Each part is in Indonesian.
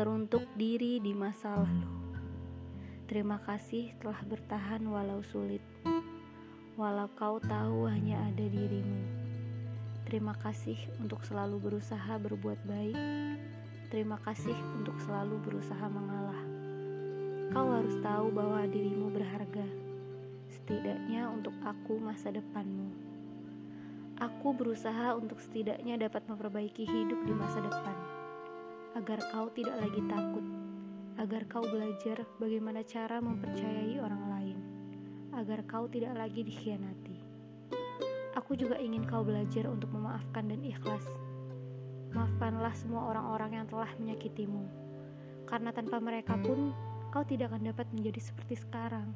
teruntuk diri di masa lalu. Terima kasih telah bertahan walau sulit, walau kau tahu hanya ada dirimu. Terima kasih untuk selalu berusaha berbuat baik. Terima kasih untuk selalu berusaha mengalah. Kau harus tahu bahwa dirimu berharga, setidaknya untuk aku masa depanmu. Aku berusaha untuk setidaknya dapat memperbaiki hidup di masa depan, agar kau tidak lagi takut, agar kau belajar bagaimana cara mempercayai orang lain, agar kau tidak lagi dikhianati. Aku juga ingin kau belajar untuk memaafkan dan ikhlas. Maafkanlah semua orang-orang yang telah menyakitimu, karena tanpa mereka pun kau tidak akan dapat menjadi seperti sekarang.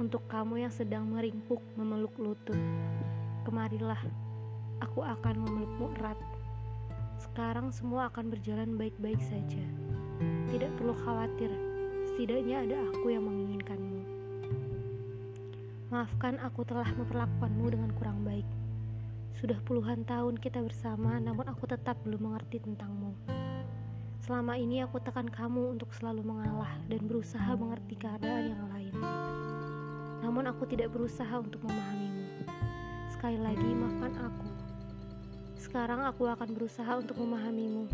Untuk kamu yang sedang meringkuk memeluk lutut, kemarilah, aku akan memelukmu erat. Sekarang semua akan berjalan baik-baik saja. Tidak perlu khawatir, setidaknya ada aku yang menginginkanmu. Maafkan aku telah memperlakukanmu dengan kurang baik. Sudah puluhan tahun kita bersama, namun aku tetap belum mengerti tentangmu. Selama ini aku tekan kamu untuk selalu mengalah dan berusaha mengerti keadaan yang lain. Namun aku tidak berusaha untuk memahamimu. Sekali lagi maafkan aku. Sekarang aku akan berusaha untuk memahamimu,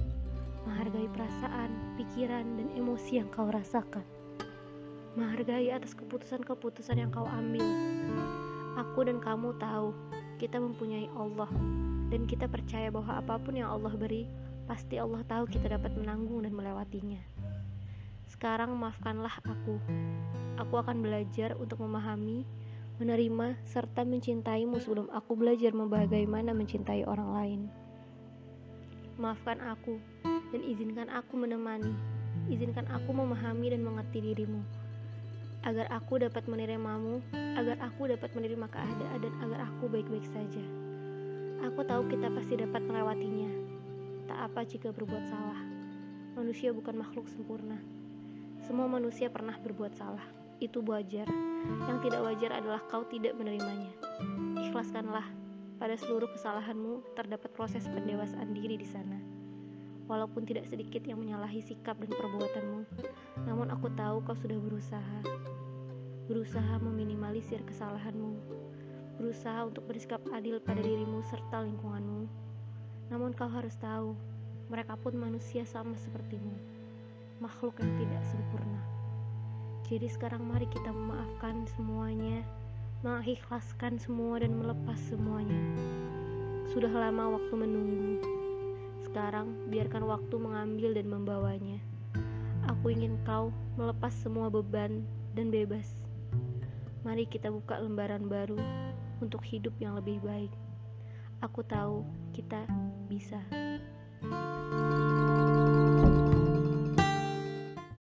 menghargai perasaan, pikiran, dan emosi yang kau rasakan. Menghargai atas keputusan-keputusan yang kau ambil. Aku dan kamu tahu kita mempunyai Allah dan kita percaya bahwa apa pun yang Allah beri pasti Allah tahu kita dapat menanggung dan melewatinya. Sekarang maafkanlah aku. Aku akan belajar untuk memahami, menerima, serta mencintaimu sebelum aku belajar bagaimana mencintai orang lain. Maafkan aku dan izinkan aku menemani. Izinkan aku memahami dan mengerti dirimu. Agar aku dapat menerimamu, agar aku dapat menerima keadaan dan agar aku baik-baik saja. Aku tahu kita pasti dapat melewatinya, Tak apa jika berbuat salah. Manusia bukan makhluk sempurna. Semua manusia pernah berbuat salah. Itu wajar. Yang tidak wajar adalah kau tidak menerimanya. Ikhlaskanlah. Pada seluruh kesalahanmu terdapat proses pendewasaan diri di sana. Walaupun tidak sedikit yang menyalahi sikap dan perbuatanmu, namun aku tahu kau sudah berusaha. Berusaha meminimalisir kesalahanmu. Berusaha untuk bersikap adil pada dirimu serta lingkunganmu namun kau harus tahu, mereka pun manusia sama sepertimu, makhluk yang tidak sempurna. Jadi sekarang mari kita memaafkan semuanya, mengikhlaskan semua dan melepas semuanya. Sudah lama waktu menunggu. Sekarang biarkan waktu mengambil dan membawanya. Aku ingin kau melepas semua beban dan bebas. Mari kita buka lembaran baru untuk hidup yang lebih baik. Aku tahu kita bisa.